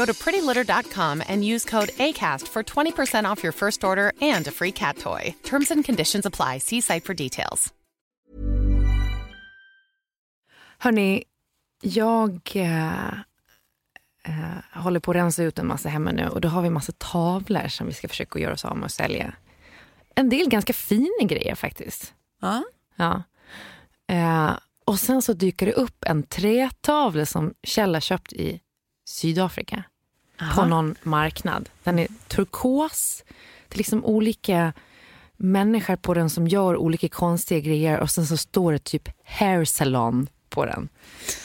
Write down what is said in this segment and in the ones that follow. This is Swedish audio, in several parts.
Go to prettylitter.com and use code ACAST for 20% off your first order and a free cat toy. Terms and conditions apply. See site for details. Hörni, jag eh, eh, håller på att rensa ut en massa hemma nu och då har vi en massa tavlor som vi ska försöka göra oss av med och sälja. En del ganska fina grejer faktiskt. Ja. Ja. Eh, och sen så dyker det upp en trätavla som Kjell har köpt i Sydafrika. På någon marknad. Den är turkos. Det är liksom olika människor på den som gör olika konstiga grejer och sen så står det typ hair salon på den.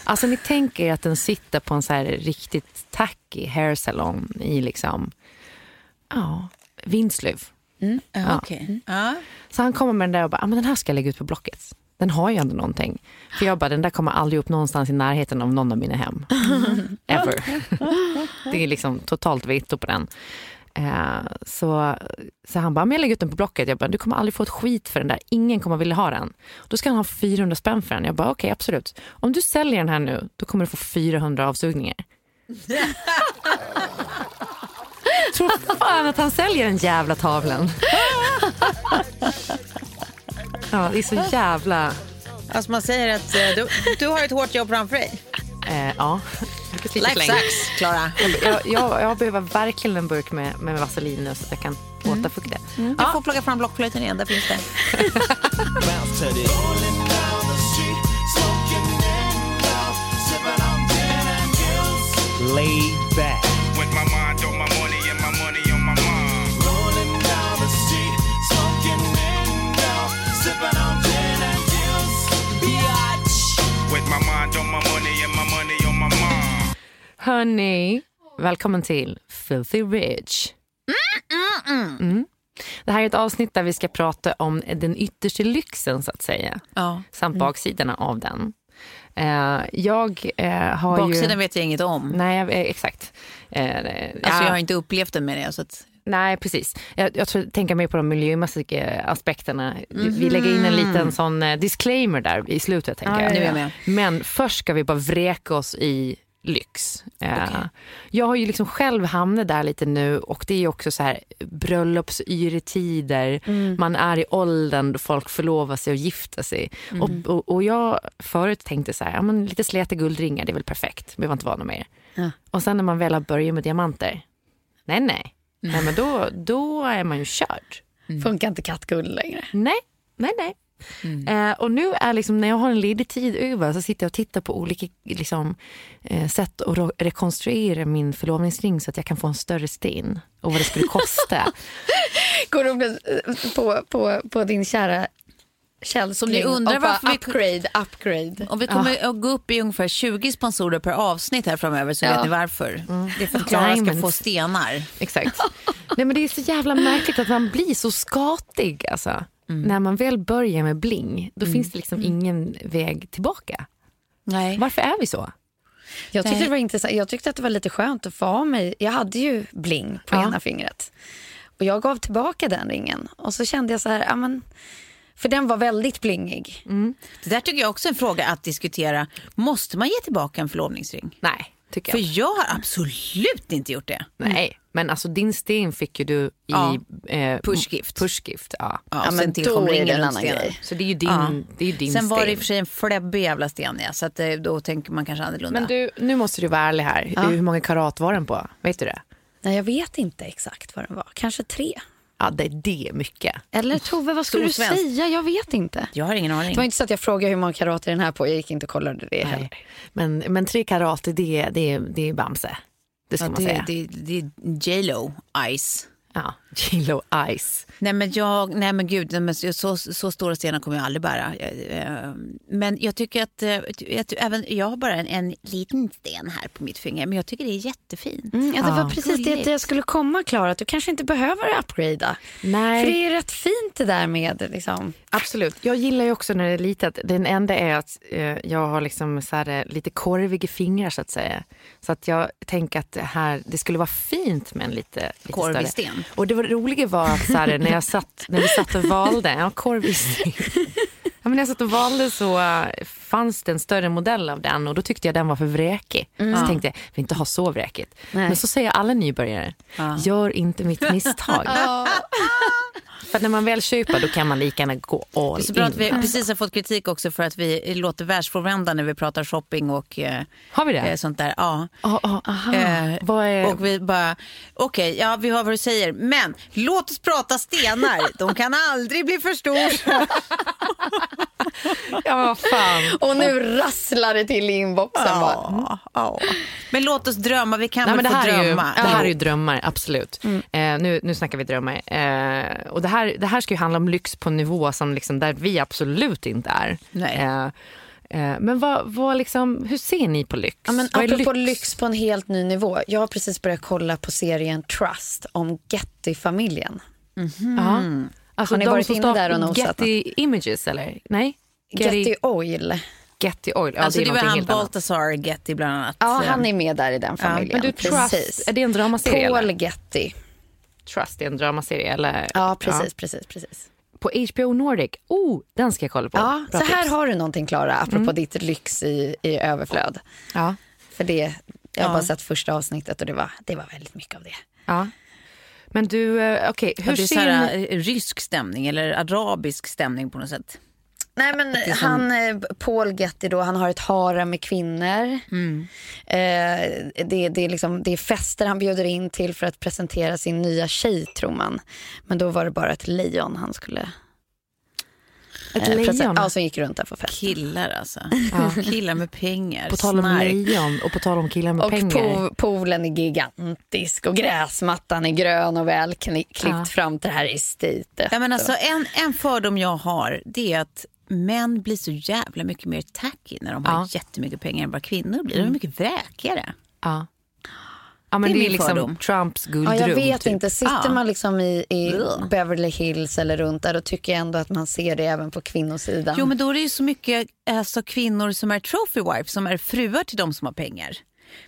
Alltså ni tänker att den sitter på en så här riktigt tacky hair salon i liksom, ja, Vinslöv. Ja. Okej. Ja. Så han kommer med den där och bara, ah, men den här ska jag lägga ut på Blocket. Den har ju ändå någonting. För jag bara, den där kommer aldrig upp någonstans i närheten av någon av mina hem. Ever. det är liksom totalt veto på den. Eh, så, så han bara, men jag lägger ut den på Blocket. Jag bara, du kommer aldrig få ett skit för den där. Ingen kommer vilja ha den. Då ska han ha 400 spänn för den. Jag bara, okej absolut. Om du säljer den här nu, då kommer du få 400 avsugningar. Tror fan att han säljer den jävla tavlan. Ja, det är så jävla... Alltså man säger att eh, du, du har ett hårt jobb framför dig. Eh, ja. Life sucks, Klara. Jag, jag, jag behöver verkligen en burk med, med vaselin nu så att jag kan återfukta. Du får plocka fram blockflöjten igen, där finns det. Hörni, välkommen till Filthy Rich. Mm. Det här är ett avsnitt där vi ska prata om den yttersta lyxen så att säga. Ja. Samt baksidorna av den. Eh, jag eh, har Baksidan ju... vet jag inget om. Nej, jag- eh, exakt. Eh, Alltså, ja. Jag har inte upplevt det med det. Så att... Nej, precis. Jag, jag tror, tänker mer på de miljömässiga aspekterna. Vi lägger in en liten sån disclaimer där i slutet. Tänker Ja, jag. nu är jag med. Men först ska vi bara vräka oss i lyx. Eh, Jag har ju liksom själv hamnat där lite nu och det är också så här bröllopsyretider. Man är i åldern då folk förlovar sig och gifter sig. Och, och, och jag förut tänkte så här, ja, men lite släta guldringar det är väl perfekt. Behöver inte vara något mer. Ja. Och sen när man väl har börjat med diamanter. Nej, nej. Nej men då, då är man ju körd. Funkar inte kattguld längre. Nej, nej, nej. Eh, och nu är liksom, när jag har en ledig tid över så sitter jag och tittar på olika liksom, eh, sätt att rekonstruera min förlovningsring så att jag kan få en större sten och vad det skulle kosta. Går du på, på, på din kära Kjell Som ni undrar varför vi- upgrade, upgrade. Och vi kommer att gå upp i ungefär 20 sponsorer per avsnitt här framöver så Ja. vet ni varför. Det är för att Klara ska få stenar. Exakt. Nej, men det är så jävla märkligt att man blir så skatig. Alltså. När man väl börjar med bling, då finns det liksom ingen väg tillbaka. Nej. Varför är vi så? Jag tyckte Nej. det var intressant. Jag tyckte att det var lite skönt att få ha mig. Jag hade ju bling på Ja. ena fingret. Och jag gav tillbaka den ringen. Och så kände jag så här, ja men, för den var väldigt blingig. Det där tycker jag också är en fråga att diskutera. Måste man ge tillbaka en förlovningsring? Nej, tycker För jag. jag har absolut inte gjort det. Nej, men alltså din sten fick ju du i Ja. eh, Pushgift. Pushgift, ja. Ja, Ja, men sen då tillkom är det ringen en runt annan grej. Så det är ju din, Ja. det är ju din Sen var det i sten. och för sig en fläbbig jävla sten ja, så att, eh, då tänker man kanske annorlunda. Men du, nu måste du vara ärlig här. Hur många karat var den på? Vet du det? Nej, jag vet inte exakt vad den var. Kanske tre. Ja, det, det är mycket. Eller Tove, vad skulle du säga? Jag vet inte. Jag har ingen aning. Det var inte så att jag frågade hur många karat är den här på. Jag gick inte och kollade det heller. Men, men tre karat, det, det, det är Bamse. Det ska ja, man det, säga. det, det är J.Lo Ice. Ja, Kilo Ice. Nej men, jag, nej men gud, nej, men så, så, stora stenar kommer jag aldrig bära. Jag, eh, Men jag tycker att, eh, jag, även, jag har bara en, en liten sten här på mitt finger, men jag tycker det är jättefint. Mm, ja, det var precis det Gulligt. jag skulle komma Klara, att du kanske inte behöver upgrada. Nej. För det är rätt fint det där med liksom. Absolut. Jag gillar ju också när det är litet. Den enda är att eh, jag har liksom så här, eh, lite korviga fingrar så att säga. Så att jag tänker att det, här, det skulle vara fint med en lite, lite Korvig större. sten. Och det var, det roliga var att så här, när, jag satt, när vi satt och valde, ja korv sten. Ja, men när jag satt och valde så eh, fanns det en större modell av den och då tyckte jag den var för vräkig. Så tänkte jag, jag vill inte ha så vräkigt. Nej. Men så säger alla nybörjare, gör inte mitt misstag. För när man väl köper då kan man lika gärna gå all Det är bra in. att vi precis har fått kritik också för att vi låter världsfrånvända när vi pratar shopping och eh, Har vi det? eh, sånt där. Ja. Ah, aha. Eh. Och vi bara, okej, ja vi hör vad du säger, men låt oss prata stenar. De kan aldrig bli för stora. Ja, vad fan. Och nu rasslar det till i inboxen. Ja, ja. Men låt oss drömma, vi kan Nej, väl men det, få här är ju, drömma. det här är ju drömmar, absolut. Eh, nu, nu snackar vi drömmar. Eh, och det, här, det här ska ju handla om lyx på en nivå som liksom, där vi absolut inte är. Nej. Eh, eh, men vad, vad liksom, hur ser ni på lyx? Ja, men vad apropå lyx? på en helt ny nivå. Jag har precis börjat kolla på serien Trust om Getty-familjen. Ja. Alltså, Har ni de varit inne står- där och nosat? Getty Images eller? Nej? Getty, Oil. Getty Oil. Ja, Alltså det det är var han. Baltasar Getty bland annat. Ja, han är med där i den familjen. Men du, Trust, är det en dramaserie? Paul eller? Getty. Trust är en dramaserie? Eller? Ja, precis, precis, precis. På HBO Nordic. Oh, den ska jag kolla på. Ja, Bra så här tips. Mm. har du någonting Klara, apropå ditt lyx i, i överflöd. Ja. För det, jag har Ja. bara sett första avsnittet och det var, det var väldigt mycket av det. ja. Men du, eh, okej, Ja, hur det är så ser här, eh, rysk stämning eller arabisk stämning på något sätt. Nej men han, eh, Paul Getty då, han har ett harem med kvinnor. Mm. Eh, det, det, är liksom, det är fester han bjuder in till för att presentera sin nya tjej tror man. Men då var det bara ett lejon han skulle... Ett eh, lejon? Ja, som gick runt där på fest. Killar alltså. Killar med pengar, På tal om snark. lejon och på tal om killar med Och pengar. po- poolen är gigantisk och gräsmattan är grön och väl klippt Ja. fram till det här estetet. Ja, men alltså, en, en fördom jag har det är att män blir så jävla mycket mer tacky när de har Ja. jättemycket pengar än vad kvinnor blir. De är mycket vräkigare. Ja. Ja, men Det är det är, liksom fördom. Trumps Ja, guldrum. jag vet typ. inte. Sitter Ja. man liksom i, i. Beverly Hills eller runt där, då tycker jag ändå att man ser det även på kvinnosidan. Jo men då är det ju så mycket alltså, kvinnor som är trophy wife som är fruar till de som har pengar.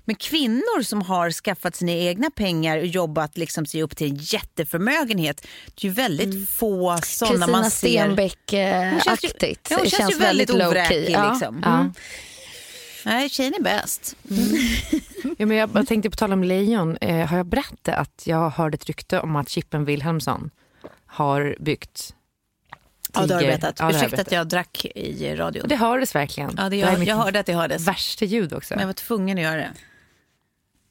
Men kvinnor som har skaffat sina egna pengar och jobbat liksom sig upp till en jätteförmögenhet. Det är ju väldigt få sådana man Kristina ser. Mm. Stenbeck-aktigt. Ja, hon det känns ju väldigt low-key. ovräkig. Ja. Liksom. Ja. Nej, tjejen är bäst. Ja, men jag, jag tänkte på tal om lejon. Eh, har jag berättat att jag hörde ett rykte om att Chippen Wilhelmsson har byggt Ja, det har du berättat. Ja, det Ursäkta att jag drack i radion. Och det hördes verkligen. Ja, det, jag, mitt jag hörde att det hördes. värsta ljud också. Men jag var tvungen att göra det.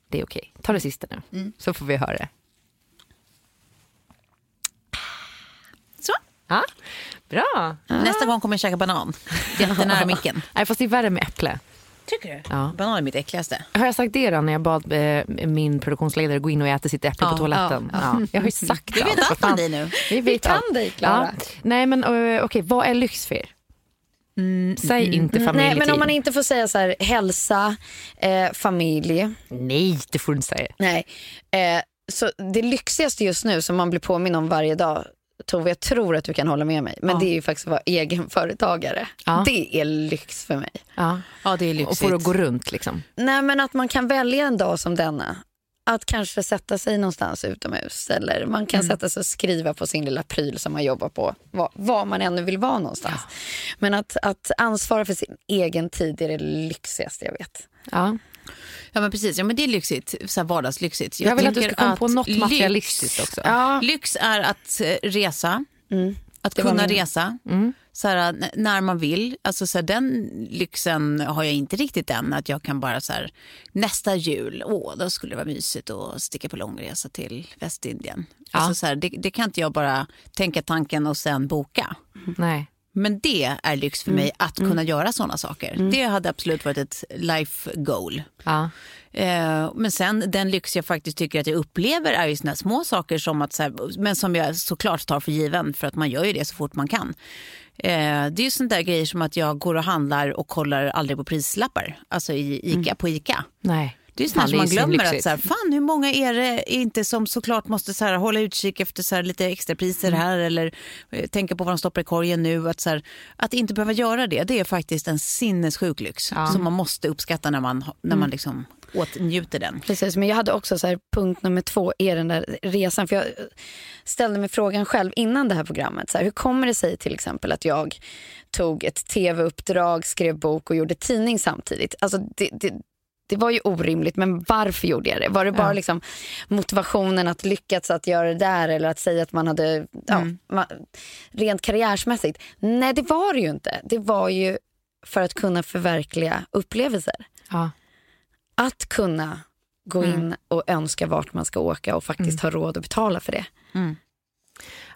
Det är okej. Ta det sista nu, Mm. så får vi höra det. Så. Ja, bra. Nästa gång kommer jag käka banan. Jättenära micken. Nej, fast det är värre med äpple. Tycker du? Ja. Banan är mitt äckligaste. Har jag sagt det då när jag bad eh, min produktionsledare gå in och äta sitt äpple Ja, på toaletten? Ja, Jag har ju sagt Vi vet allt. Om dig nu. Vi, vet kan allt. dig, Klara. Ja. Nej, men eh, okej, vad är lyx för er? Säg inte Nej, familjetid. men om man inte får säga så här, hälsa, eh, familj. Nej, det får du inte säga. Nej. Eh, så det lyxigaste just nu som man blir påminn om varje dag, Tove, jag tror att du kan hålla med mig, men det är ju faktiskt att vara egenföretagare. Ja. Det är lyx för mig. Ja. Ja, det är Och lyxigt. får att gå runt liksom. Nej, men att man kan välja en dag som denna att kanske sätta sig någonstans utomhus. Eller man kan sätta sig och skriva på sin lilla pryl som man jobbar på. Var, var man ännu vill vara någonstans. Men att, att ansvara för sin egen tid är det lyxigaste jag vet. Ja. Ja men precis, ja, men det är lyxigt, så här vardagslyxigt. Jag vill att du ska komma på något lyx- materialistiskt också. Ja, Lyx är att eh, resa, att Det var kunna resa. Så här, när man vill. Alltså, så här, den lyxen har jag inte riktigt än. Att jag kan bara så här, nästa jul, åh, då skulle det vara mysigt att sticka på långresa till Västindien. Alltså, så det, det kan inte jag bara tänka tanken och sen boka. Nej. Men det är lyx för mig att kunna göra sådana saker. Det hade absolut varit ett life goal. Ja. Eh, men sen den lyx jag faktiskt tycker att jag upplever är ju såna små saker som att, så här, men som jag såklart tar för given för att man gör ju det så fort man kan. Eh, det är ju sånt där grejer som att jag går och handlar och kollar aldrig på prislappar. Alltså i Ica, på Ica. Nej. Det är sånt man glömmer. Att, så här, fan, hur många är det inte som såklart måste så här, hålla utkik efter så här, lite extrapriser här eller eh, tänka på vad de stoppar i korgen nu. Att, så här, att inte behöva göra det, det är faktiskt en sinnessjuk lyx som man måste uppskatta när man, när man liksom åtnjuter den. Precis, men jag hade också så här, punkt nummer två är den där resan. För jag ställde mig frågan själv innan det här programmet. Så här, hur kommer det sig till exempel att jag tog ett tv-uppdrag, skrev bok och gjorde tidning samtidigt? Alltså det, det, det var ju orimligt, men varför gjorde jag det? Var det bara liksom motivationen att lyckas att göra det där eller att säga att man hade, ja, ma- rent karriärsmässigt? Nej, det var det ju inte. Det var ju för att kunna förverkliga upplevelser Ja. att kunna gå in och önska vart man ska åka och faktiskt ha råd att betala för det.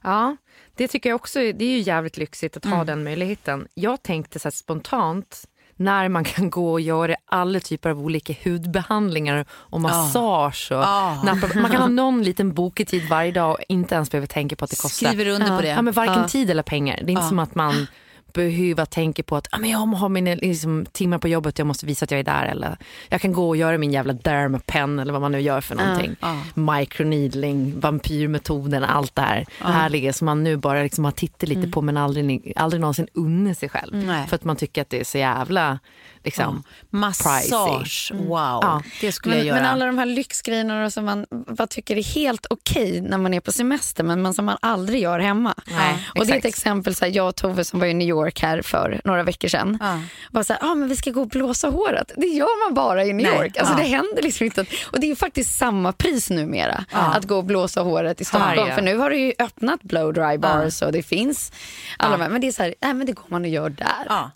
Ja, det tycker jag också. Det är ju jävligt lyxigt att ha den möjligheten. Jag tänkte så spontant när man kan gå och göra alla typer av olika hudbehandlingar och massage. Och Ah. nappa- Man kan ha någon liten boketid varje dag och inte ens behöva tänka på att det kostar. Skriver under på det. Ja, men varken tid eller pengar. Det är inte som att man behöver tänka på att ah, men jag har mina liksom, timmar på jobbet jag måste visa att jag är där. Eller jag kan gå och göra min jävla dermapen eller vad man nu gör för någonting. Microneedling, vampyrmetoden, allt det här härliga som man nu bara liksom har tittat lite på men aldrig, aldrig någonsin unnar sig själv. Nej. För att man tycker att det är så jävla liksom, Massage, wow. Ja. Det skulle jag Men, göra. men alla de här lyxgrejerna som man vad tycker är helt okej när man är på semester men som man aldrig gör hemma. Nej, och det är ett exakt. exempel, så här, jag och Tove som var i New York här för några veckor sedan. Ja. Var så här, ah, men vi ska gå och blåsa håret. Det gör man bara i New Nej. York. Alltså, Ja. Det händer liksom inte. Och det är faktiskt samma pris numera att gå och blåsa håret i Stockholm. Ja, ja. För nu har det ju öppnat blow dry bars och det finns alla här. Men det är så här, nej men det går man och gör där.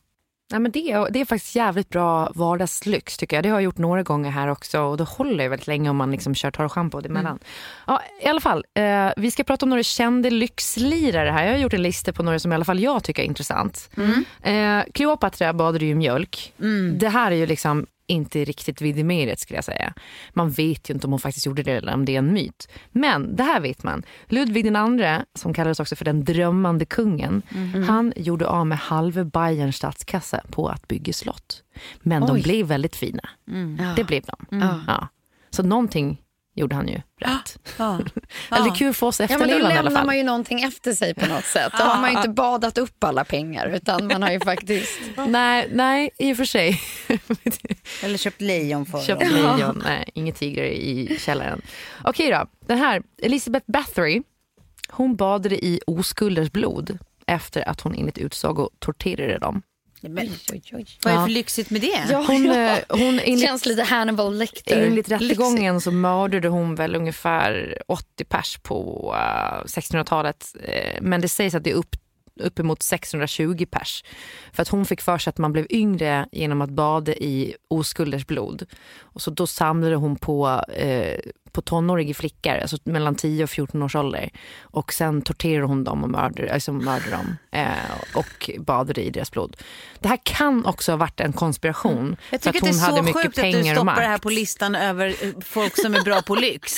Ja. Men det, är, det är faktiskt jävligt bra vardagslyx tycker jag. Det har jag gjort några gånger här också och det håller ju väldigt länge om man liksom kör torr schampo emellan. Ja, I alla fall, eh, vi ska prata om några kända lyxlirare här. Jag har gjort en lista på några som i alla fall jag tycker är intressant. Eh, Kleopatra badade ju mjölk. Det här är ju liksom inte riktigt vidimerat skulle jag säga. Man vet ju inte om hon faktiskt gjorde det eller om det är en myt. Men det här vet man. Ludvig den andre, som kallades också för den drömmande kungen, han gjorde av med halva Bayerns statskassa på att bygga slott. Men de blev väldigt fina. Det blev de. Ja. Så någonting gjorde han ju rätt. Ja. Eller det är kul för oss Ja, men då efterlevande lämnar fall. man ju någonting efter sig på något sätt. Då har man ju inte badat upp alla pengar utan man har ju faktiskt... Nej, nej, i och för sig. Eller köpt lejon för Köpt dem. lejon. Nej, inga tigrar i källaren. Okej då, den här Elizabeth Bathory, hon badade i oskulders blod efter att hon enligt utsago torterade dem. Men, Oj, oj, vad är det Ja. för lyxigt med det? Ja, Hon, ja. eh, hon enligt, Känns lite Hannibal Lecter. enligt rättegången så mördade hon väl ungefär 80 pers på eh, 1600-talet. Eh, men det sägs att det är upp uppemot 620 pers. För att hon fick för sig att man blev yngre genom att bada i oskulders blod. Och så då samlade hon på, eh, på tonåriga flickor, alltså mellan 10 och 14 års ålder. Och sen torterade hon dem och mördade, alltså mördade dem eh, och badade i deras blod. Det här kan också ha varit en konspiration. Mm. Jag tycker att att det hon är hade så mycket sjukt att du stoppar det här på listan över eh, folk som är bra på lyx.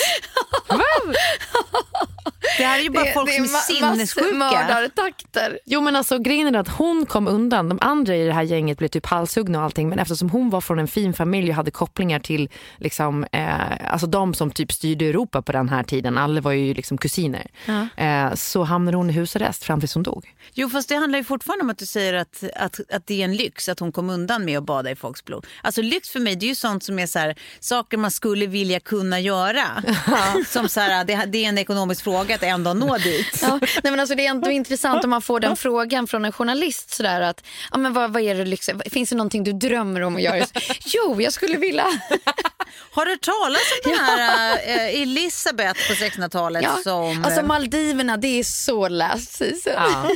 det här är ju bara folk som är sinnessjuka. mördartakter. Jo men alltså grejen är att hon kom undan. De andra i det här gänget blev typ halshuggna och allting. Men eftersom hon var från en fin familj och hade kopplingar till liksom, eh, alltså de som typ typ styrde Europa på den här tiden, alla var ju liksom kusiner, eh, så hamnade hon i husarrest fram tills hon dog. Jo fast det handlar ju fortfarande om att du säger att, att, att det är en lyx att hon kom undan med att bada i folks blod. Alltså lyx för mig det är ju sånt som är så här, saker man skulle vilja kunna göra. som så här, det, det är en ekonomisk fråga att ändå nå dit. Ja, nej men alltså det är ändå intressant om man får den frågan från en journalist. Sådär att, ja, men vad, vad är det lyx? Finns det någonting du drömmer om att göra? Jo, jag skulle vilja. Har du talas om den här eh, Elisabeth på 1600-talet Ja, som... alltså eh, Maldiverna, det är så last season. Ja.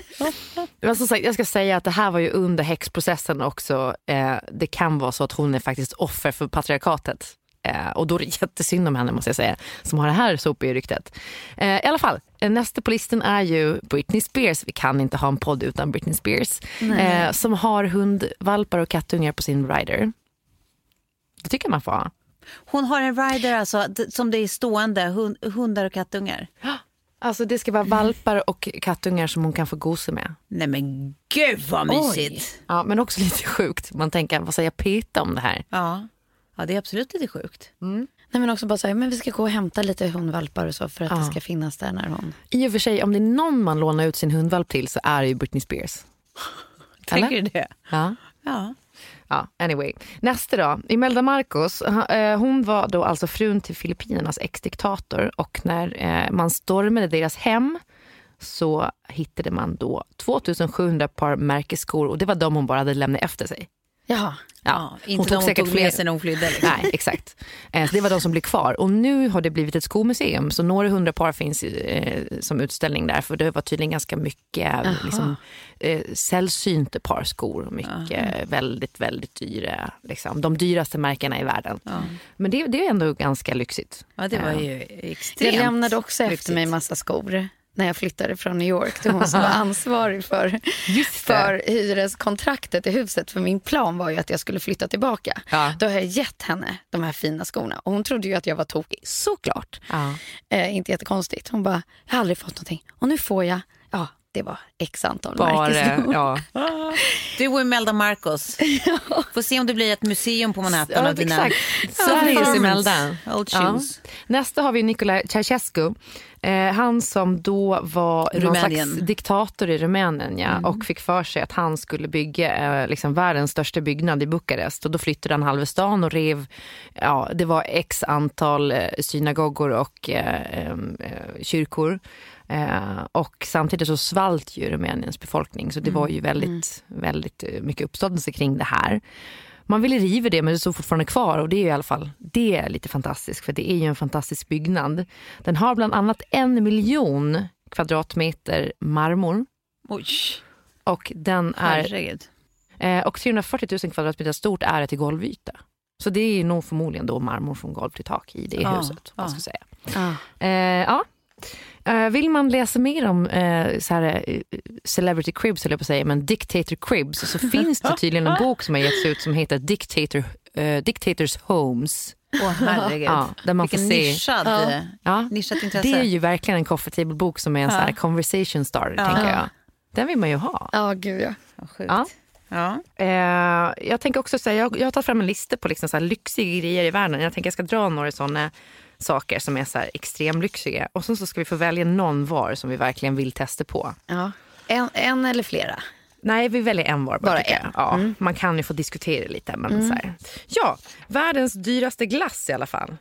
Men som sagt, jag ska säga att det här var ju under häxprocessen också. Eh, det kan vara så att hon är faktiskt offer för patriarkatet. Eh, och då är det jättesynd om henne måste jag säga, som har det här sopiga ryktet. Eh, I alla fall, nästa på listan är ju Britney Spears. Vi kan inte ha en podd utan Britney Spears. Som har hundvalpar och kattungar på sin rider. Det tycker jag man får ha. Hon har en rider alltså, som det är stående, hund, hundar och kattungar. Alltså det ska vara valpar och kattungar som hon kan få gosa med. Nej men gud vad mysigt. Ja, men också lite sjukt. Man tänker, vad säger Peta om det här? Ja. ja, det är absolut lite sjukt. Nej, men också bara säga, men vi ska gå och hämta lite hundvalpar och så för att det ska finnas där när hon... I och för sig, om det är någon man lånar ut sin hundvalp till så är det ju Britney Spears. Tänker du det? Ja. Ja. Ja, anyway. Nästa då, Imelda Marcos. Eh, hon var då alltså frun till Filippinernas ex-diktator och när eh, man stormade deras hem så hittade man då 2700 par märkesskor och det var de hon bara hade lämnat efter sig. Jaha. Ja, inte när hon tog med sig när hon flydde. Liksom. Nej, exakt. Eh, så det var de som blev kvar. Och nu har det blivit ett skomuseum, så några hundra par finns eh, som utställning där. För det var tydligen ganska mycket liksom, eh, sällsynta par skor. och Mycket väldigt, väldigt dyra. Liksom, de dyraste märkena i världen. Men det, det är ändå ganska lyxigt. Ja, det var ju extremt Jag lämnade också efter lyxigt. mig massa skor när jag flyttade från New York till hon som var ansvarig för, för hyreskontraktet i huset. För min plan var ju att jag skulle flytta tillbaka. Ja. Då har jag gett henne de här fina skorna och hon trodde ju att jag var tokig. Såklart. Ja. Eh, inte jättekonstigt. Hon bara, jag har aldrig fått någonting och nu får jag. Ja, det var x antal Bara, märkesskor. ja. Du och Imelda Marcos. Får se om det blir ett museum på Manhattan Ja, av dina exakt. Sveriges Imelda. Old Ja. shoes. Nästa har vi Nicolae Ceausescu. Eh, han som då var någon Rumänien. slags diktator i Rumänien ja, och fick för sig att han skulle bygga eh, liksom världens största byggnad i Bukarest. Och då flyttade han halva stan och rev, ja, det var x antal eh, synagogor och eh, eh, kyrkor. Eh, och samtidigt så svalt ju Rumäniens befolkning så det var ju väldigt, väldigt eh, mycket uppståndelse kring det här. Man ville riva det men det stod fortfarande kvar och det är ju i alla fall det är lite fantastiskt för det är ju en fantastisk byggnad. Den har bland annat en miljon kvadratmeter marmor Oj, och den är herregud. eh, och 340 000 kvadratmeter stort är det till golvyta. Så det är ju nog förmodligen då marmor från golv till tak i det Ja, huset. Vad ja. ska säga. Ja. Eh, ja. Eh, vill man läsa mer om eh, så här, eh, Celebrity Cribs, eller på att säga, men Dictator Cribs, så finns det tydligen en bok som har getts ut som heter Dictator, eh, Dictators Homes. Åh herregud. Ja, där man Vilken får se. nischad, Ja. Ja, nischat intresse. det är ju verkligen en coffee table-bok som är en så här conversation starter, tänker jag. Den vill man ju ha. ja, gud ja. Ja. Ja. Eh, jag tänker också säga, jag, jag har tagit fram en lista på liksom så här lyxiga grejer i världen. Jag tänker jag ska dra några sådana saker som är så här extremlyxiga. Och sen så ska vi få välja någon var som vi verkligen vill testa på. ja. En, en eller flera. Nej, vi väljer en var bara. Bara en. Ja, Man kan ju få diskutera lite. Men så här. Ja, världens dyraste glass i alla fall.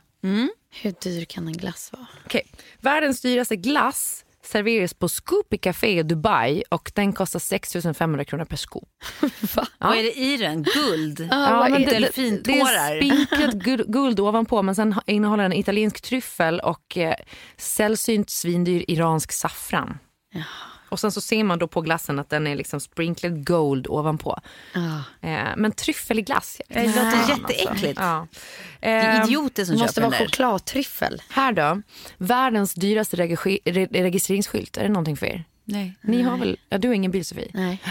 Hur dyr kan en glass vara? Okej. Världens dyraste glass serveras på Scoopy Café i Dubai och den kostar 6 500 kronor per scoop. Vad är det i den? Guld? Ja, men det, det, är spinklat guld, guld ovanpå men sen innehåller den italiensk tryffel och eh, sällsynt svindyr iransk saffran. Och sen så ser man då på glassen att den är liksom sprinklad gold ovanpå. Ja. Eh, men tryffel i glass. Det låter jätteäckligt. Ja. Det är Eh, idioter som Det måste vara chokladtryffel. här då, världens dyraste regi- re- registreringsskylt. Är det någonting för er? Nej. Ni har väl, ja, du har ingen bil Sofie? Nej.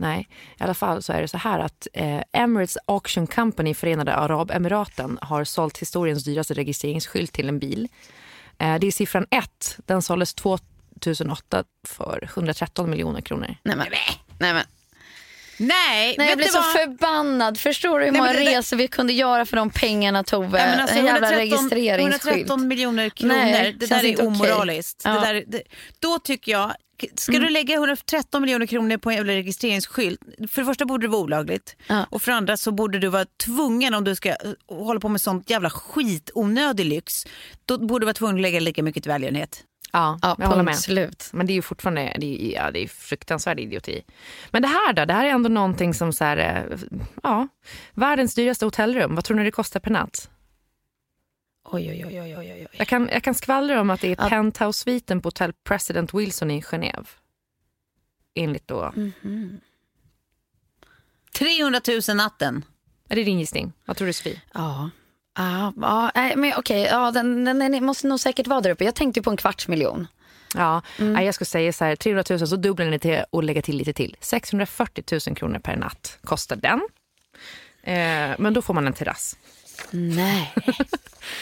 Nej, i alla fall så är det så här att eh, Emirates Auction Company i Förenade Arabemiraten har sålt historiens dyraste registreringsskylt till en bil. Eh, det är siffran 1. Den såldes 2008 för 113 miljoner kronor. Nej men. Nej, men. Nej, Nej, jag vet blir du så vad? förbannad. Förstår du hur Nej, många det- resor vi kunde göra för de pengarna Tove? Nej, men alltså, en jävla 113 registreringsskylt. 113 miljoner kronor, Nej, det där är omoraliskt. Ja. Det där, det, då tycker jag, ska du lägga 113 miljoner kronor på en jävla registreringsskylt, för det första borde det vara olagligt Ja. och för det andra så borde du vara tvungen om du ska eh, hålla på med sånt jävla skitonödig lyx, då borde du vara tvungen att lägga lika mycket till välgörenhet. Ja, Ja, jag håller med. slut. Men det är ju fortfarande det är, ja, det är fruktansvärd idioti. Men det här då? Det här är ändå någonting som så här, eh, ja, världens dyraste hotellrum. Vad tror ni det kostar per natt? Oj, oj, oj, oj, oj, oj. Jag kan, jag kan skvallra om att det är Ja. penthouse-sviten på hotell President Wilson i Genève. Enligt då, Mhm. 300 000 natten. är det din gissning? Vad tror du Sofie? Ja. Ja, ja, nej, men okej, ja, den, den, den måste nog säkert vara där uppe. Jag tänkte ju på en kvarts miljon. Ja, nej, jag skulle säga så här, 300 000 så dubblar ni till och lägger till lite till. 640 000 kronor per natt kostar den. Eh, men då får man en terrass. Nej.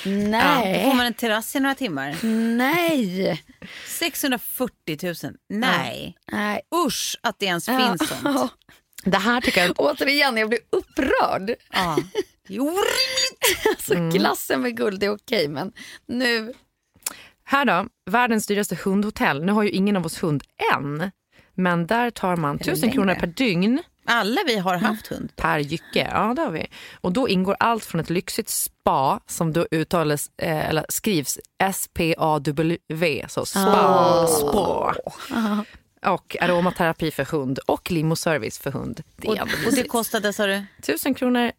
Då får Nej. man en terrass i några timmar. Nej. 640 000. Nej. Nej. Usch att det ens finns sånt. Det här tycker jag... Återigen, jag blir upprörd. Ja. Det är orimligt. Alltså, glassen med guld är okej, men nu... Här då, världens dyraste hundhotell. Nu har ju ingen av oss hund än. Men där tar man 1000 kronor per dygn Alla vi har haft hund. per jycke. Ja, det har vi. Och då ingår allt från ett lyxigt spa som då uttalas, eh, eller skrivs S-P-A-W, så spa, spa. Och aromaterapi för hund och limoservice för hund. Det Och, och det kostade, sa du? 1000 kronor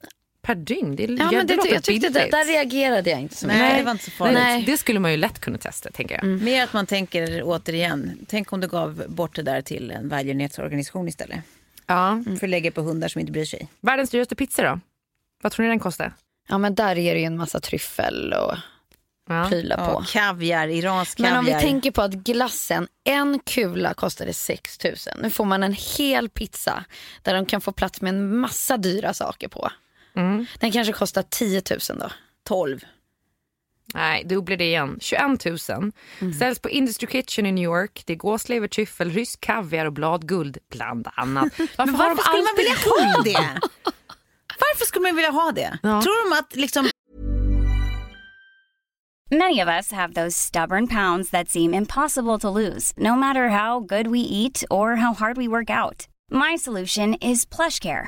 per dygn. Det, Ja, men det, låter jag tyckte det, där reagerade jag inte så mycket. Nej, det var inte så farligt. Nej, det skulle man ju lätt kunna testa, tänker jag. Mer att man tänker återigen, tänk om du gav bort det där till en välgörenhetsorganisation istället. Ja. För att lägga på hundar som inte bryr sig. Världens dyraste pizza då? Vad tror ni den kostar? Ja, men där är det ju en massa tryffel och Ja. prylar Ja, på. kaviar, iransk kaviar. Men om vi tänker på att glassen, en kula kostade 6 000. Nu får man en hel pizza där de kan få plats med en massa dyra saker på. Den kanske kostar 10 000 då. 12. Nej, dubblar det igen. 21 000. Säljs på Industry Kitchen i New York. Det är gåslever, tryffel, rysk kaviar och bladguld bland annat. Varför, Men varför skulle man vilja ha det? Varför skulle man vilja ha det? Ja. Tror de att liksom Many of us have those stubborn pounds that seem impossible to lose, no matter how good we eat or how hard we work out. My solution is PlushCare.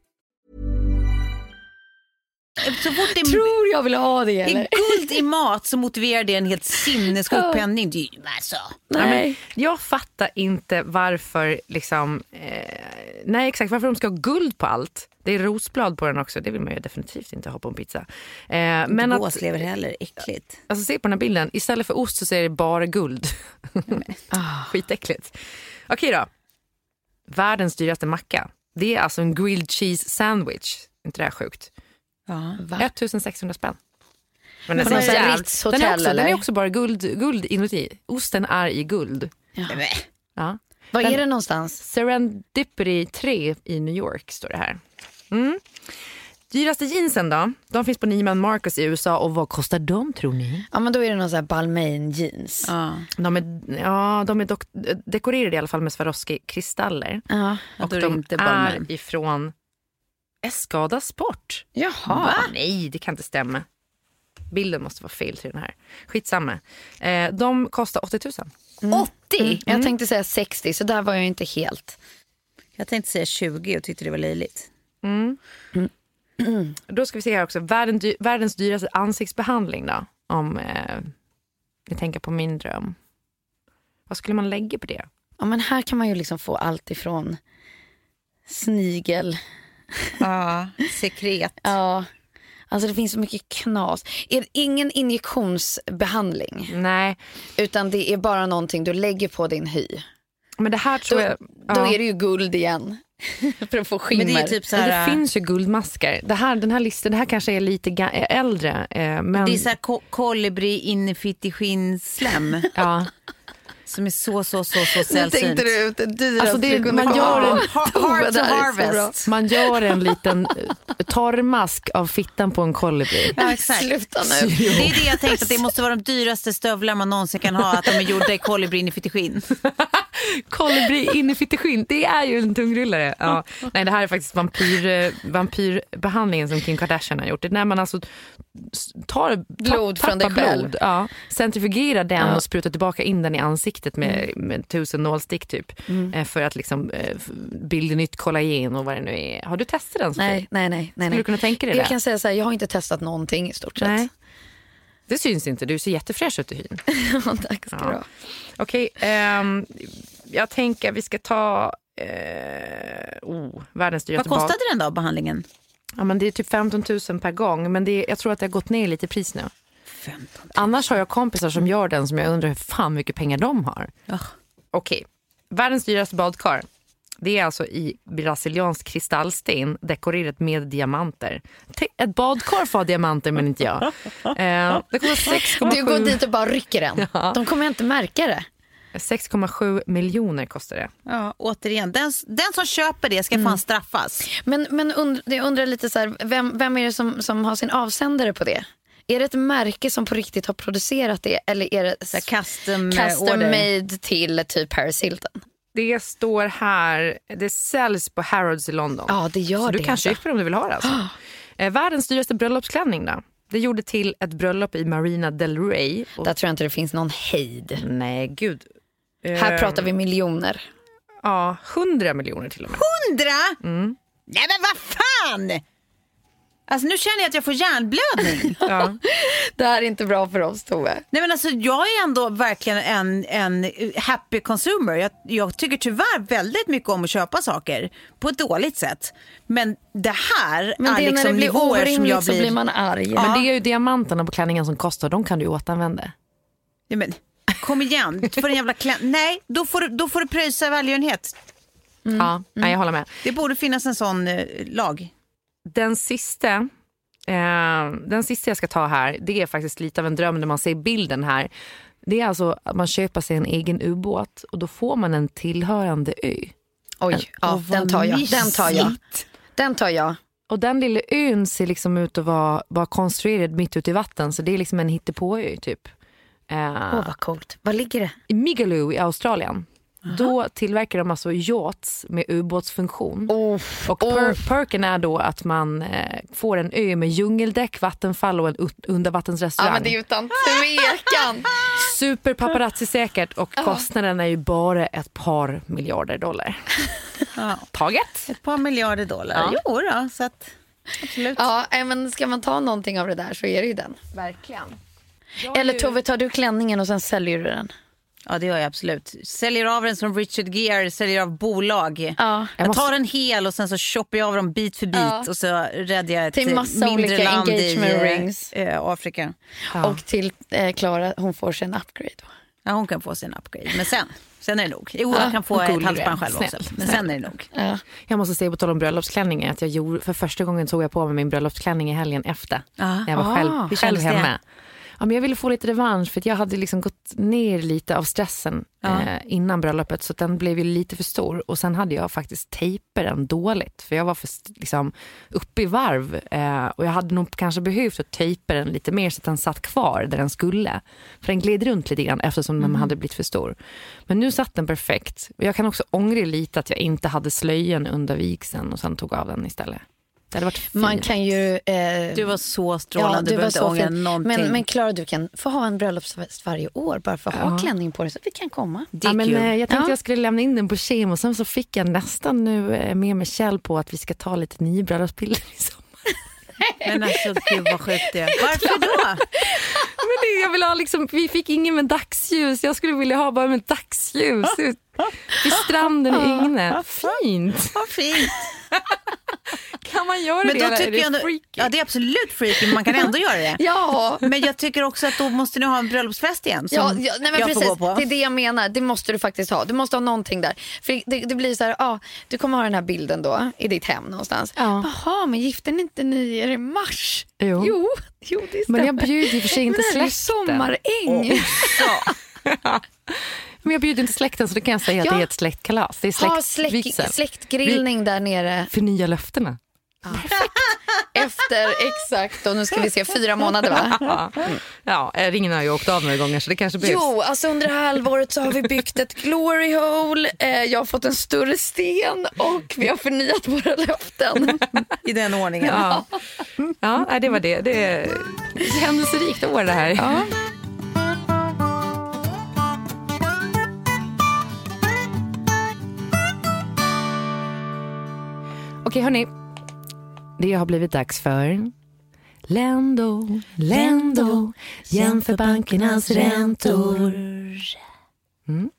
Så fort det Tror jag vill ha det är eller? guld i mat så motiverar det en helt sinnessjuk penning. Det är ju alltså. Nej. Jag fattar inte varför, liksom, eh, nej exakt varför de ska ha guld på allt. Det är rosblad på den också, det vill man ju definitivt inte ha på en pizza. Eh, men att, Gåslever heller, äckligt. alltså se på den här bilden, istället för ost så är det bara guld. Skitäckligt. Okej då. Världens dyraste macka. Det är alltså en grilled cheese sandwich. inte det här sjukt? Ja. 1600 spänn. Men den, är jävligt- den, är också, den är eller? också bara guld, guld inuti. Osten är i guld. Nej. Ja. Var Den- är det någonstans? Serendipity 3 i New York står det här. Mm. Dyraste jeansen då? De finns på Neiman Marcus i USA och vad kostar de tror ni? Ja men då är det någon sån här Balmain jeans. Ja. De är, ja, de är dock, dekorerade i alla fall med Swarovski-kristaller. Ja. Ja, Och är de inte Balmain. är ifrån Escada Sport. Jaha. Nej, det kan inte stämma. Bilden måste vara fel till den här. Skitsamma. Eh, de kostar 80 000. 80? Jag tänkte säga 60 så där var jag inte helt. Jag tänkte säga 20 och tyckte det var löjligt. Då ska vi se här också. Världen, dy- världens dyraste ansiktsbehandling då. Om eh, ni tänker på min dröm. Vad skulle man lägga på det? Ja men här kan man ju liksom få allt ifrån snigel. Ja, sekret. Ja. Alltså det finns så mycket knas. Är det ingen injektionsbehandling Nej, utan det är bara någonting du lägger på din hy. men det här tror Då, jag... då ja. är det ju guld igen. För att få skimmer. Men det är typ så här... det finns ju guldmasker. Det här, den här listan, det här kanske är lite äldre. Eh, men, Det är så här ko- kolibri innefitt skinnslem ja. Som är så, så, så, så Nu sällsynt. tänkte du ut det dyraste Alltså det- kunde man gör en- Hard to harvest. Man gör en liten eh, torrmask av fittan på en kolibri. Ja, exakt. Sluta nu. Det är det jag tänkte att det måste vara de dyraste stövlar man någonsin kan ha. Att de är gjorda i kolibri innefitt skinn. Kolibri in i fitteskinn, det är ju en tungrullare. Ja. Nej, det här är faktiskt vampyr, eh, vampyrbehandlingen som Kim Kardashian har gjort. Det är när man alltså tar Blod ta- från dig själv. blod, ja, centrifugerar den Ja. och sprutar tillbaka in den i ansiktet med, Mm. med tusen nålstick typ. Eh, För att liksom eh, bilda nytt kollagen och vad det nu är. Har du testat den Sofie? Nej, nej, nej. nej, Skulle nej. du kunna tänka dig Jag det? kan säga så här, jag har inte testat någonting i stort sett. Nej. Det syns inte, du ser jättefräsch ut i hyn. Tack ska du Ja. ha. Okej, ehm, jag tänker vi ska ta eh, oh, världens Vad dyraste bad. kostade den då, behandlingen? Ja, men det är typ 15 000 per gång, men det jag tror att det har gått ner lite i pris nu. 15 Annars har jag kompisar som gör den som jag undrar hur fan mycket pengar de har. Ja. Okej, världens dyraste badkar. Det är alltså i brasiliansk kristallsten dekorerat med diamanter. Ett badkar får ha diamanter men inte jag. Eh, det kostar 6,7 Du går dit och bara rycker den. De kommer inte märka det. 6,7 miljoner kostar det. Ja, återigen, den, den som köper det ska fan straffas. Men, men und, jag undrar lite så här, vem, vem är det som, som har sin avsändare på det? Är det ett märke som på riktigt har producerat det eller är det Så här custom, custom made till typ Paris Hilton? Det står här, det säljs på Harrods i London. Ja, det gör Så det. du kan köpa om du vill ha det. Alltså. Eh, världens dyraste bröllopsklänning då? Det gjorde till ett bröllop i Marina del Rey. Och, Där tror jag inte det finns någon hejd. nej, gud. Här pratar vi miljoner. Ja, 100 miljoner till och med. Hundra? Mm. Nej men vad fan! Alltså nu känner jag att jag får hjärnblödning. Ja. Det här är inte bra för oss Tove. Nej men alltså jag är ändå verkligen en, en happy consumer. Jag, jag tycker tyvärr väldigt mycket om att köpa saker på ett dåligt sätt. Men det här Men är det när liksom det blir nivåer som jag så blir... blir man arg. Men det är ju diamanterna på klänningen som kostar, de kan du återanvända. Nej, men, kom igen, för en jävla klän... Nej, då får, du, då får du pröjsa välgörenhet. Ja, nej, jag håller med. Det borde finnas en sån eh, lag. Den sista, eh, den sista jag ska ta här, det är faktiskt lite av en dröm när man ser bilden här. Det är alltså att man köper sig en egen ubåt och då får man en tillhörande ö. Oj, ja, den tar jag. Den tar jag. Den tar jag. Och den lilla ön ser liksom ut att vara, vara konstruerad mitt ute i vatten så det är liksom en hittepåö typ. Eh, Åh vad coolt. Var ligger det? I Migaloo i Australien. Då tillverkar de alltså yachts med ubåtsfunktion. och per, perken är då att man eh, får en ö med djungeldäck, vattenfall och en undervattensrestaurang. Ja men det är utan tvekan. Super paparazzi-säkert och kostnaden är ju bara ett par miljarder dollar. Ja. Taget. Ett par miljarder dollar. Ja. Jo då, så att absolut. Ja, men ska man ta någonting av det där så är det ju den. Verkligen. Eller Tove, tar du klänningen och sen säljer du den? Ja det gör jag absolut. Säljer av den som Richard Gere säljer av bolag. Ja. Jag måste- tar en hel och sen så shoppar jag av dem bit för bit Ja. och så räddar jag ett Till massa mindre olika land i engagement eh, rings. eh, Afrika. Och till eh, Klara, hon får sig en upgrade. Då. Ja, hon kan få sin upgrade, men sen, sen är det nog. Jo, Ja, hon kan få ett halsband själv också, Snäll, men sen är det nog. Ja. Jag måste säga på tal om bröllopsklänningar att jag gjorde, för första gången tog jag på mig min bröllopsklänning i helgen efter. Ja. När jag var Ah, själv, hur själv kändes det? Ja, men jag ville få lite revansch för jag hade liksom gått ner lite av stressen Ja. eh, innan bröllopet så den blev ju lite för stor. Och sen hade jag faktiskt tejper den dåligt för jag var för liksom, uppe i varv eh, och jag hade nog kanske behövt att tejpa den lite mer så att den satt kvar där den skulle. För den gled runt lite grann eftersom den hade blivit för stor. Men nu satt den perfekt. Och jag kan också ångra lite att jag inte hade slöjan under vigseln och sen tog av den istället. Det hade varit fint. Man kan ju... Eh, Du var så strålande, Ja, du var så ångra fin. någonting. Men, men Klara, du kan få ha en bröllopsfest varje år bara för att ha klänning på dig så att vi kan komma. det är Ja, men, kul. eh, jag tänkte Ja. jag skulle lämna in den på Kim och sen så fick jag nästan nu eh, med mig Kjell på att vi ska ta lite nybröllopsbilder i sommar. Men alltså gud vad sjukt det. Varför då? Men det, jag vill ha liksom, vi fick ingen med dagsljus, jag skulle vilja ha bara med dagsljus ut vid stranden i Yngne. Fint! Vad fint. Kan man göra Men det då tycker det jag freaky? ja det är absolut freaky men man kan ändå göra det. Ja, Men jag tycker också att då måste ni ha en bröllopsfest igen som Ja, ja, nej men jag precis. får gå på. Det är det jag menar. Det måste du faktiskt ha. Du måste ha någonting där. För det, det blir så här, ja, du kommer ha den här bilden då i ditt hem någonstans. Ja. Jaha, men gifter ni inte ni er i mars? Jo. Jo, jo det stämmer. Men jag bjuder i och för sig inte släkten. sommaräng. Men jag bjuder inte släkten så det kan jag säga att Ja. det är ett släktkalas. Det är Ha släktvigsel. släkt, släktgrillning där nere Förnya löftena. efter exakt, och nu ska vi se, fyra månader va? Ja, ja eh, ringen har ju åkt av några gånger så det kanske behövs. Jo, alltså under det här halvåret så har vi byggt ett glory hole, eh, jag har fått en större sten och vi har förnyat våra löften. I den ordningen. Ja, ja det var det. Det är ett händelserikt år det här. Ja. Okej, hörni. Det har blivit dags för Lendo, Lendo, jämför bankernas räntor. Mm.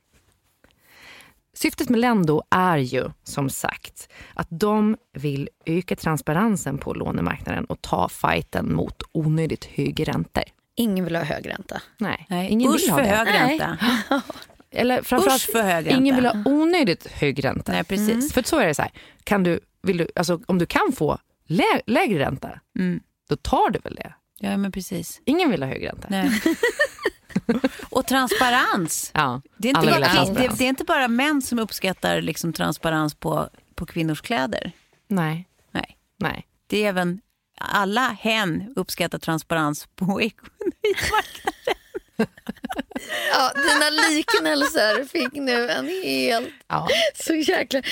Syftet med Lendo är ju som sagt att de vill öka transparensen på lånemarknaden och ta fighten mot onödigt höga räntor. Ingen vill ha hög ränta. Nej, Nej, ingen usch vill ha för det. hög Nej. ränta. Eller framförallt, Usch för hög ränta. ingen vill ha onödigt hög ränta. Nej, precis. För så är det så här, kan du, vill du, alltså, om du kan få lä- lägre ränta, Mm. då tar du väl det? Ja men precis. Ingen vill ha hög ränta. Nej. Och transparens. Ja, Det är, bara, ha det, transparens. det är inte bara män som uppskattar liksom transparens på, på kvinnors kläder. Nej, Nej. nej. Det är även alla hen uppskattar transparens på ekonomimarknaden. Ja, dina liknelser fick nu en helt Ja. så jäkla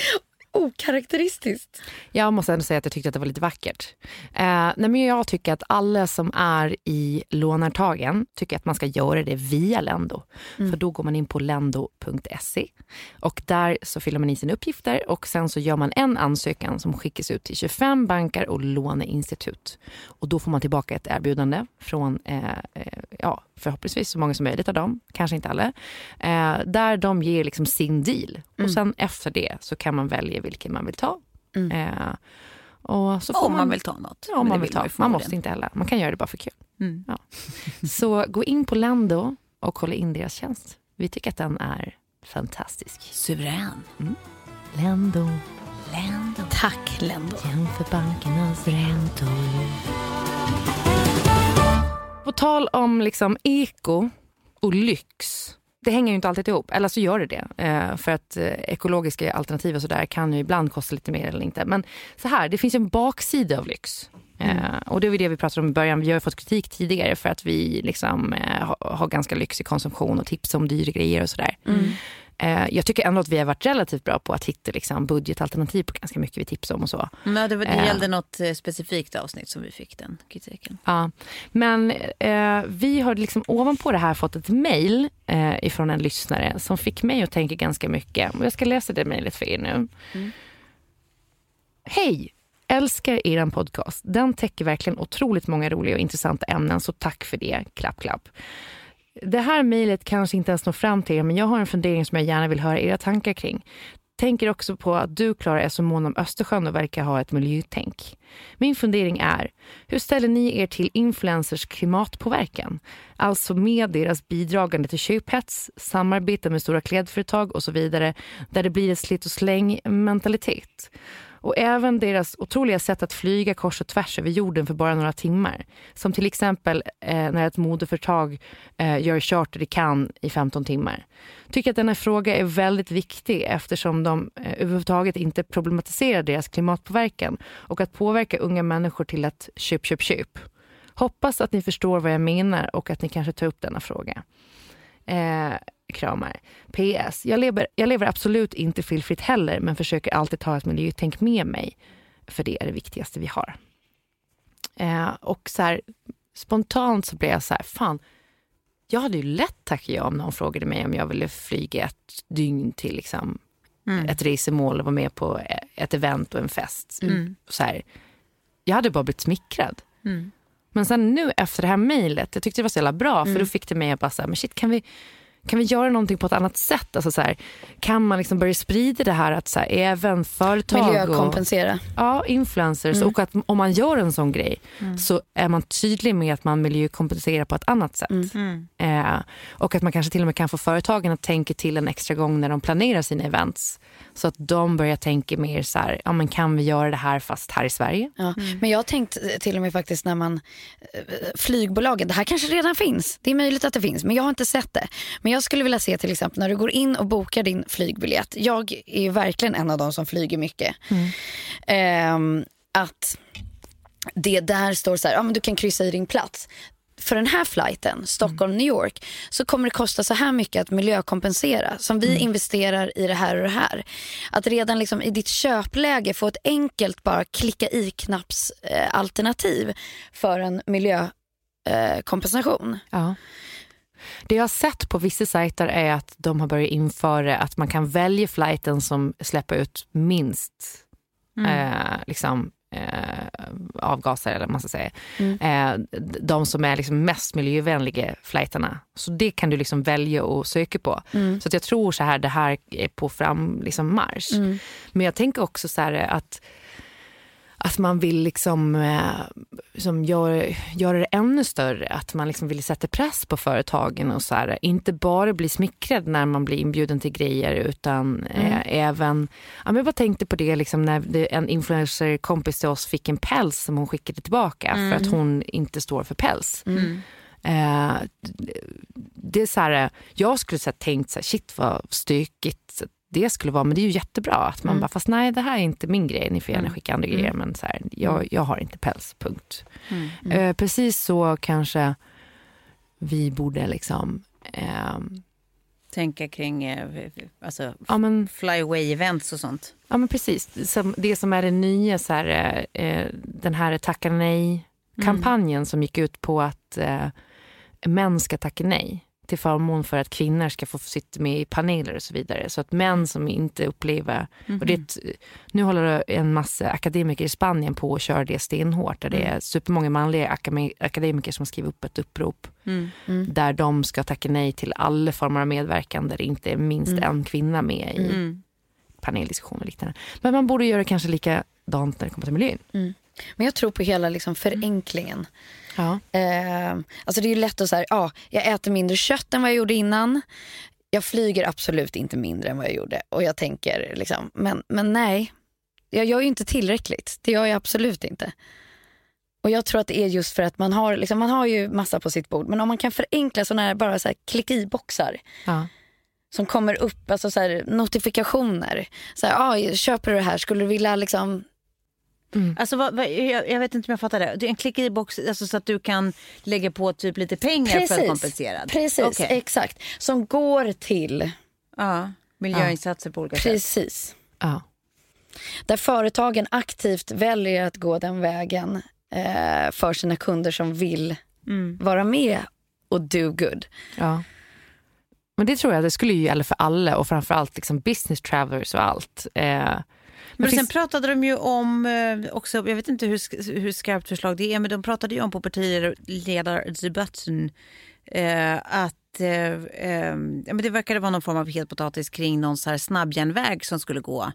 okaraktäristiskt. Jag måste ändå säga att jag tyckte att det var lite vackert. Eh, nej men jag tycker att alla som är i lånartagen tycker att man ska göra det via Lendo. För då går man in på lendo.se och där så fyller man i sina uppgifter och sen så gör man en ansökan som skickas ut till 25 banker och låneinstitut. Och då får man tillbaka ett erbjudande från eh, eh, ja, förhoppningsvis så många som möjligt av dem, kanske inte alla, eh, där de ger liksom sin deal. Och sen efter det så kan man välja vilken man vill ta. Eh, och så får Om man vill ta något. Ja, om man vill ta. Man förmodligen. måste inte heller. Man kan göra det bara för kul. Mm. Ja. Så gå in på Lendo och kolla in deras tjänst. Vi tycker att den är fantastisk. Suverän. Lendo, Länder. Tack Lendo. jämför bankernas räntor. På tal om liksom eko och lyx. Det hänger ju inte alltid ihop, eller så gör det det. Eh, för att eh, ekologiska alternativ och sådär kan ju ibland kosta lite mer eller inte. Men så här, det finns en baksida av lyx. Eh, och det var det vi pratade om i början. Vi har ju fått kritik tidigare för att vi liksom, har, ganska lyxig konsumtion och tips om dyra grejer och sådär. Eh, jag tycker ändå att vi har varit relativt bra på att hitta liksom, budgetalternativ på ganska mycket vi tipsar om och så. Men det, var- det Eh. gällde något eh, specifikt avsnitt som vi fick den kritiken. Ja, men eh, vi har liksom ovanpå det här fått ett mejl eh, ifrån en lyssnare som fick mig att tänka ganska mycket. Och jag ska läsa det mejlet för er nu. Hej! Älskar er podcast. Den täcker verkligen otroligt många roliga och intressanta ämnen, så tack för det. Klapp, klapp. Det här mejlet kanske inte ens når fram till er, men jag har en fundering som jag gärna vill höra era tankar kring. Tänker också på att du, Klara, är så mån om Östersjön och verkar ha ett miljötänk. Min fundering är, hur ställer ni er till influencers klimatpåverkan? Alltså med deras bidragande till köphets, samarbete med stora klädföretag och så vidare, där det blir ett slit och släng mentalitet. Och även deras otroliga sätt att flyga kors och tvärs över jorden för bara några timmar. Som till exempel eh, när ett modeföretag eh, gör charter i Cannes i 15 timmar. Tycker att denna fråga är väldigt viktig eftersom de eh, överhuvudtaget inte problematiserar deras klimatpåverkan och att påverka unga människor till att köp, köp, köp. Hoppas att ni förstår vad jag menar och att ni kanske tar upp denna fråga. Eh, kramar. PS. Jag lever, jag lever absolut inte felfritt heller men försöker alltid ta ett miljötänk med mig. För det är det viktigaste vi har. Eh, och så här, spontant så blev jag så här, fan. Jag hade ju lätt tackat ja om någon frågade mig om jag ville flyga ett dygn till liksom, ett resmål och vara med på ett event och en fest. Så här, jag hade bara blivit smickrad. Men sen nu efter det här mejlet, jag tyckte det var så jävla bra för då fick det mig att bara säga, men shit kan vi, kan vi göra någonting på ett annat sätt? Alltså så här, kan man liksom börja sprida det här att så här, även företag och Miljökompensera. ja, influencers och att om man gör en sån grej så är man tydlig med att man miljökompenserar på ett annat sätt. Eh, och att man kanske till och med kan få företagen att tänka till en extra gång när de planerar sina events. Så att de börjar tänka mer så här, ja men kan vi göra det här fast här i Sverige? Ja. Men jag har tänkt eh, till och med faktiskt när man, eh, flygbolagen, det här kanske redan finns, det är möjligt att det finns men jag har inte sett det. Men jag skulle vilja se till exempel när du går in och bokar din flygbiljett, jag är verkligen en av de som flyger mycket. Ehm, att det där står så här, ja men du kan kryssa i din plats. För den här flighten, Stockholm-New York, så kommer det kosta så här mycket att miljökompensera. Som vi investerar i det här och det här. Att redan liksom i ditt köpläge få ett enkelt bara klicka i knapps eh, för en miljökompensation. Eh. Ja. Det jag har sett på vissa sajter är att de har börjat införa att man kan välja flighten som släpper ut minst eh, liksom, eh, avgaser, eller man ska säga. Eh, d- de som är liksom mest miljövänliga flighterna. Så det kan du liksom välja att söka på. Så att jag tror så här, det här är på fram liksom marsch. Men jag tänker också så här att att man vill liksom, eh, liksom göra, göra det ännu större. Att man liksom vill sätta press på företagen och så här, inte bara bli smickrad när man blir inbjuden till grejer utan eh, även, ja, men jag bara tänkte på det liksom, när det, en influencer-kompis till oss fick en päls som hon skickade tillbaka för att hon inte står för päls. Eh, det är så här, jag skulle så tänkt så här, shit vad stökigt det skulle vara, men det är ju jättebra att man bara, fast nej det här är inte min grej, ni får gärna skicka andra grejer, men så här, jag, jag har inte päls, punkt. Eh, precis så kanske vi borde liksom, ehm, Tänka kring eh, alltså, ja men flyaway events och sånt. Ja men precis. Som, det som är det nya, så här, eh, eh, den här tacka nej-kampanjen som gick ut på att eh, män ska tacka nej till förmån för att kvinnor ska få sitta med i paneler och så vidare. Så att män som inte upplever... Och det, nu håller en massa akademiker i Spanien på att köra det stenhårt. Där det är supermånga manliga akademiker som skriver upp ett upprop där de ska tacka nej till alla former av medverkan där det inte är minst en kvinna med i paneldiskussioner och liknande. Men man borde göra kanske likadant när det kommer till miljön. Men jag tror på hela liksom förenklingen. Ja. Eh, alltså det är ju lätt att säga, ja, jag äter mindre kött än vad jag gjorde innan. Jag flyger absolut inte mindre än vad jag gjorde. Och jag tänker, liksom, men, men nej, jag gör ju inte tillräckligt. Det gör jag absolut inte. Och jag tror att det är just för att man har, liksom, man har ju massa på sitt bord. Men om man kan förenkla sådana här bara så här klick i-boxar Ja. som kommer upp, alltså så här, notifikationer. Så här, ah, köper du det här, skulle du vilja liksom Alltså, vad, vad, jag, jag vet inte om jag fattar det. En klick i box alltså, så att du kan lägga på typ lite pengar för att kompensera. Precis, Okej. exakt. Som går till, Ja, miljöinsatser på olika sätt. precis. Ja. Där företagen aktivt väljer att gå den vägen eh, för sina kunder som vill vara med och do good. Ja. Men det tror jag, det skulle ju gälla för alla och framförallt liksom business travelers och allt. Eh, Men sen pratade de ju om, eh, också, jag vet inte hur, hur skarpt förslag det är, men de pratade ju om på partiledardebatten eh, att eh, eh, det verkade vara någon form av het potatis kring någon så här snabbjärnväg som skulle gå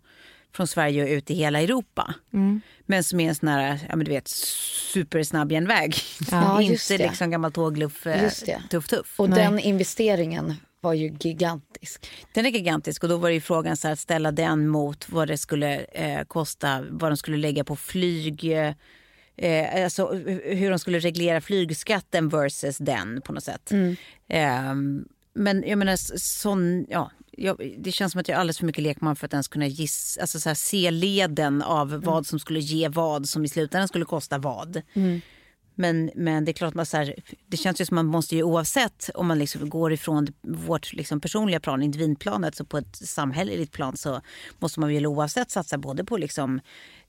från Sverige och ut i hela Europa. Mm. Men som är en sån här, ja men du vet, supersnabb järnväg. Ja, Inte liksom gammal tågluff, eh, tuff tuff. Och den investeringen var ju gigantisk. Den är gigantisk och då var det frågan så här, att ställa den mot vad det skulle eh, kosta, vad de skulle lägga på flyg. Eh, alltså hur de skulle reglera flygskatten versus den på något sätt. Eh, men jag menar sån, ja, jag, det känns som att jag är alldeles för mycket lekman för att ens kunna giss, alltså så här, se leden av vad som skulle ge vad som i slutändan skulle kosta vad. Men, men det är klart, man så här, det känns ju som man måste ju oavsett om man liksom går ifrån vårt liksom personliga plan, individplanet, så på ett samhälleligt plan så måste man väl oavsett satsa både på liksom,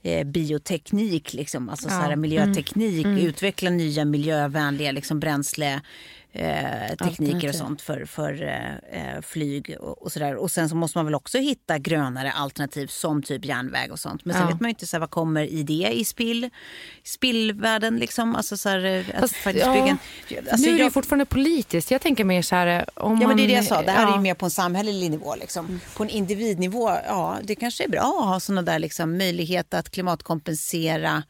eh, bioteknik, liksom, alltså så här, miljöteknik, utveckla nya miljövänliga liksom, bränsle eh, tekniker och sånt för, för eh, eh, flyg och, och sådär. Och sen så måste man väl också hitta grönare alternativ som typ järnväg och sånt. Men sen Ja. vet man ju inte så här, vad kommer i det i spill, spillvärlden liksom. Alltså så här, eh, att Fast, faktiskt ja, bygga en, alltså, nu är det ju jag- fortfarande politiskt. Jag tänker mer så här... eh, Om Ja men det är det jag sa, det här är ja. ju mer på en samhällelig nivå. Liksom. På en individnivå, ja det kanske är bra att ha såna där liksom, möjlighet att klimatkompensera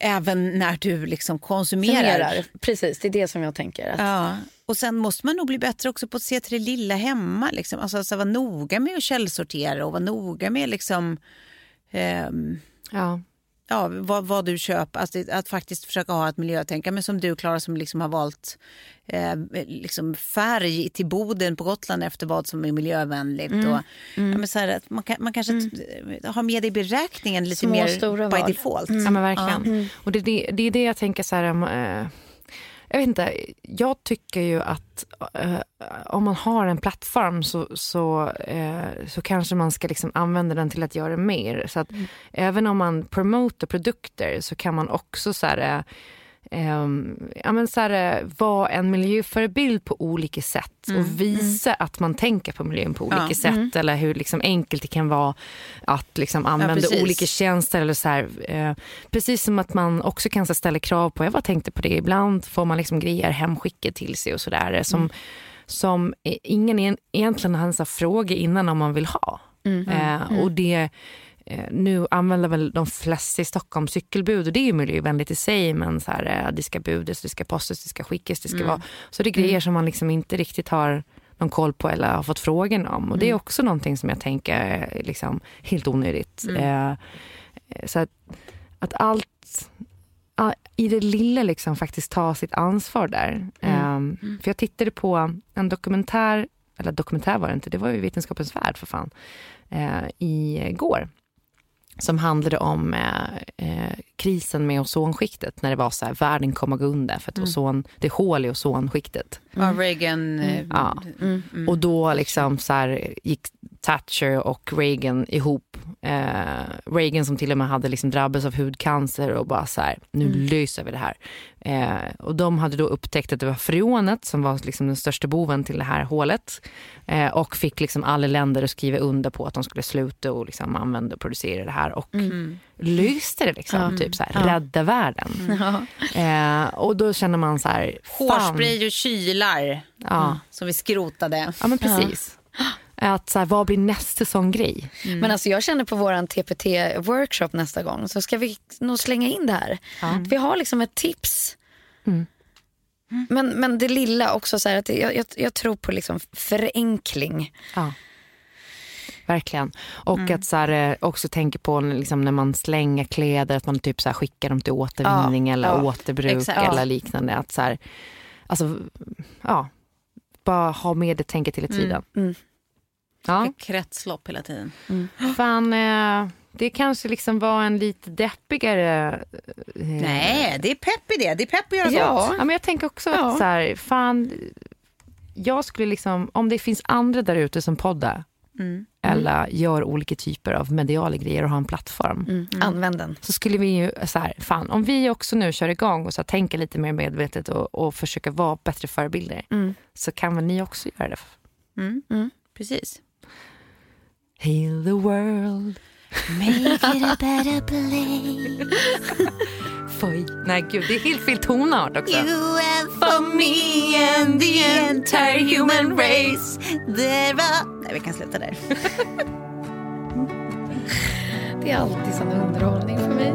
även när du liksom konsumerar. Fungerar. Precis, det är det som jag tänker. Att, Ja. Och sen måste man nog bli bättre också på att se till det lilla hemma. Liksom. Alltså, alltså vara noga med att källsortera och vara noga med liksom, ehm, Ja. Ja, vad, vad du köper. Alltså, att faktiskt försöka ha ett miljötänkande. Men som du Klara som liksom har valt eh, liksom färg till boden på Gotland efter vad som är miljövänligt. Mm. Och, Ja, men så här, att man, kan, man kanske t- har med det i beräkningen lite Små, mer stora by val. default. Ja men verkligen. Och det, är det, det är det jag tänker så här, eh, jag vet inte, jag tycker ju att eh, om man har en plattform så, så, eh, så kanske man ska liksom använda den till att göra mer. Så att även om man promotar produkter så kan man också så här, eh, ehm, ja, men så här, eh, vara en miljöförebild på olika sätt och visa att man tänker på miljön på olika Ja. sätt eller hur liksom enkelt det kan vara att liksom använda precis. olika tjänster. Eller så här, eh, precis som att man också kan så ställa krav på, jag bara tänkte på det, ibland får man liksom grejer hemskickade till sig och sådär som, som eh, ingen en, egentligen ens har frågat innan om man vill ha. Eh, och det eh, nu använder väl de flesta i Stockholm cykelbud och det är ju miljövänligt i sig men så här, eh, det ska budas, det ska postas, det ska skickas, det ska vara... Så det är grejer som man liksom inte riktigt har någon koll på eller har fått frågan om. Och det är också någonting som jag tänker är liksom helt onödigt. Eh, så att, att allt i det lilla liksom faktiskt ta sitt ansvar där. Ehm, För jag tittade på en dokumentär, eller dokumentär var det inte, det var ju Vetenskapens värld för fan, eh, igår. Som handlade om eh, eh, krisen med ozonskiktet när det var så här, världen kommer gå under för att ozon, det är hål i ozonskiktet. Ja, Reagan... eh, Ja. Och då liksom så här, gick Thatcher och Reagan ihop. Eh, Reagan som till och med hade liksom drabbats av hudcancer och bara så här, nu löser vi det här. Eh, och de hade då upptäckt att det var freonet som var liksom den största boven till det här hålet. Eh, och fick liksom alla länder att skriva under på att de skulle sluta och liksom använda och producera det här. Och löste det liksom, typ så här, rädda världen. Eh, och då känner man så här. Hårspray och kylar Ja. som vi skrotade. Ja men precis. Att så här, vad blir nästa sån grej? Men alltså jag känner på våran TPT-workshop nästa gång så ska vi nog slänga in det här. Vi har liksom ett tips. Men, men det lilla också, så här, att jag, jag, jag tror på liksom förenkling. Ja. Verkligen. Och att så här, eh, också tänka på liksom, när man slänger kläder, att man typ så här, skickar dem till återvinning Ja, eller ja. återbruk Exakt. eller liknande. Att så här, alltså, ja, bara ha med det tänket hela tiden. mm. Ja, Kretslopp hela tiden. fan, eh, det kanske liksom var en lite deppigare... eh, Nej, det är pepp i det. Det är pepp att göra Ja. gott. Ja, men jag tänker också Ja. att så här, fan, jag skulle liksom, om det finns andra där ute som poddar eller gör olika typer av mediala grejer och har en plattform. Mm. Använd den. Så skulle vi ju, så här, fan, om vi också nu kör igång och så här, tänker lite mer medvetet och, och försöker vara bättre förebilder så kan väl ni också göra det. Precis. Heal the world. Make it a better place. Foj. Nej gud, det är helt fel tonart också. and for me and the entire human race. There are... Nej, vi kan sluta där. Det är alltid sån underhållning för mig.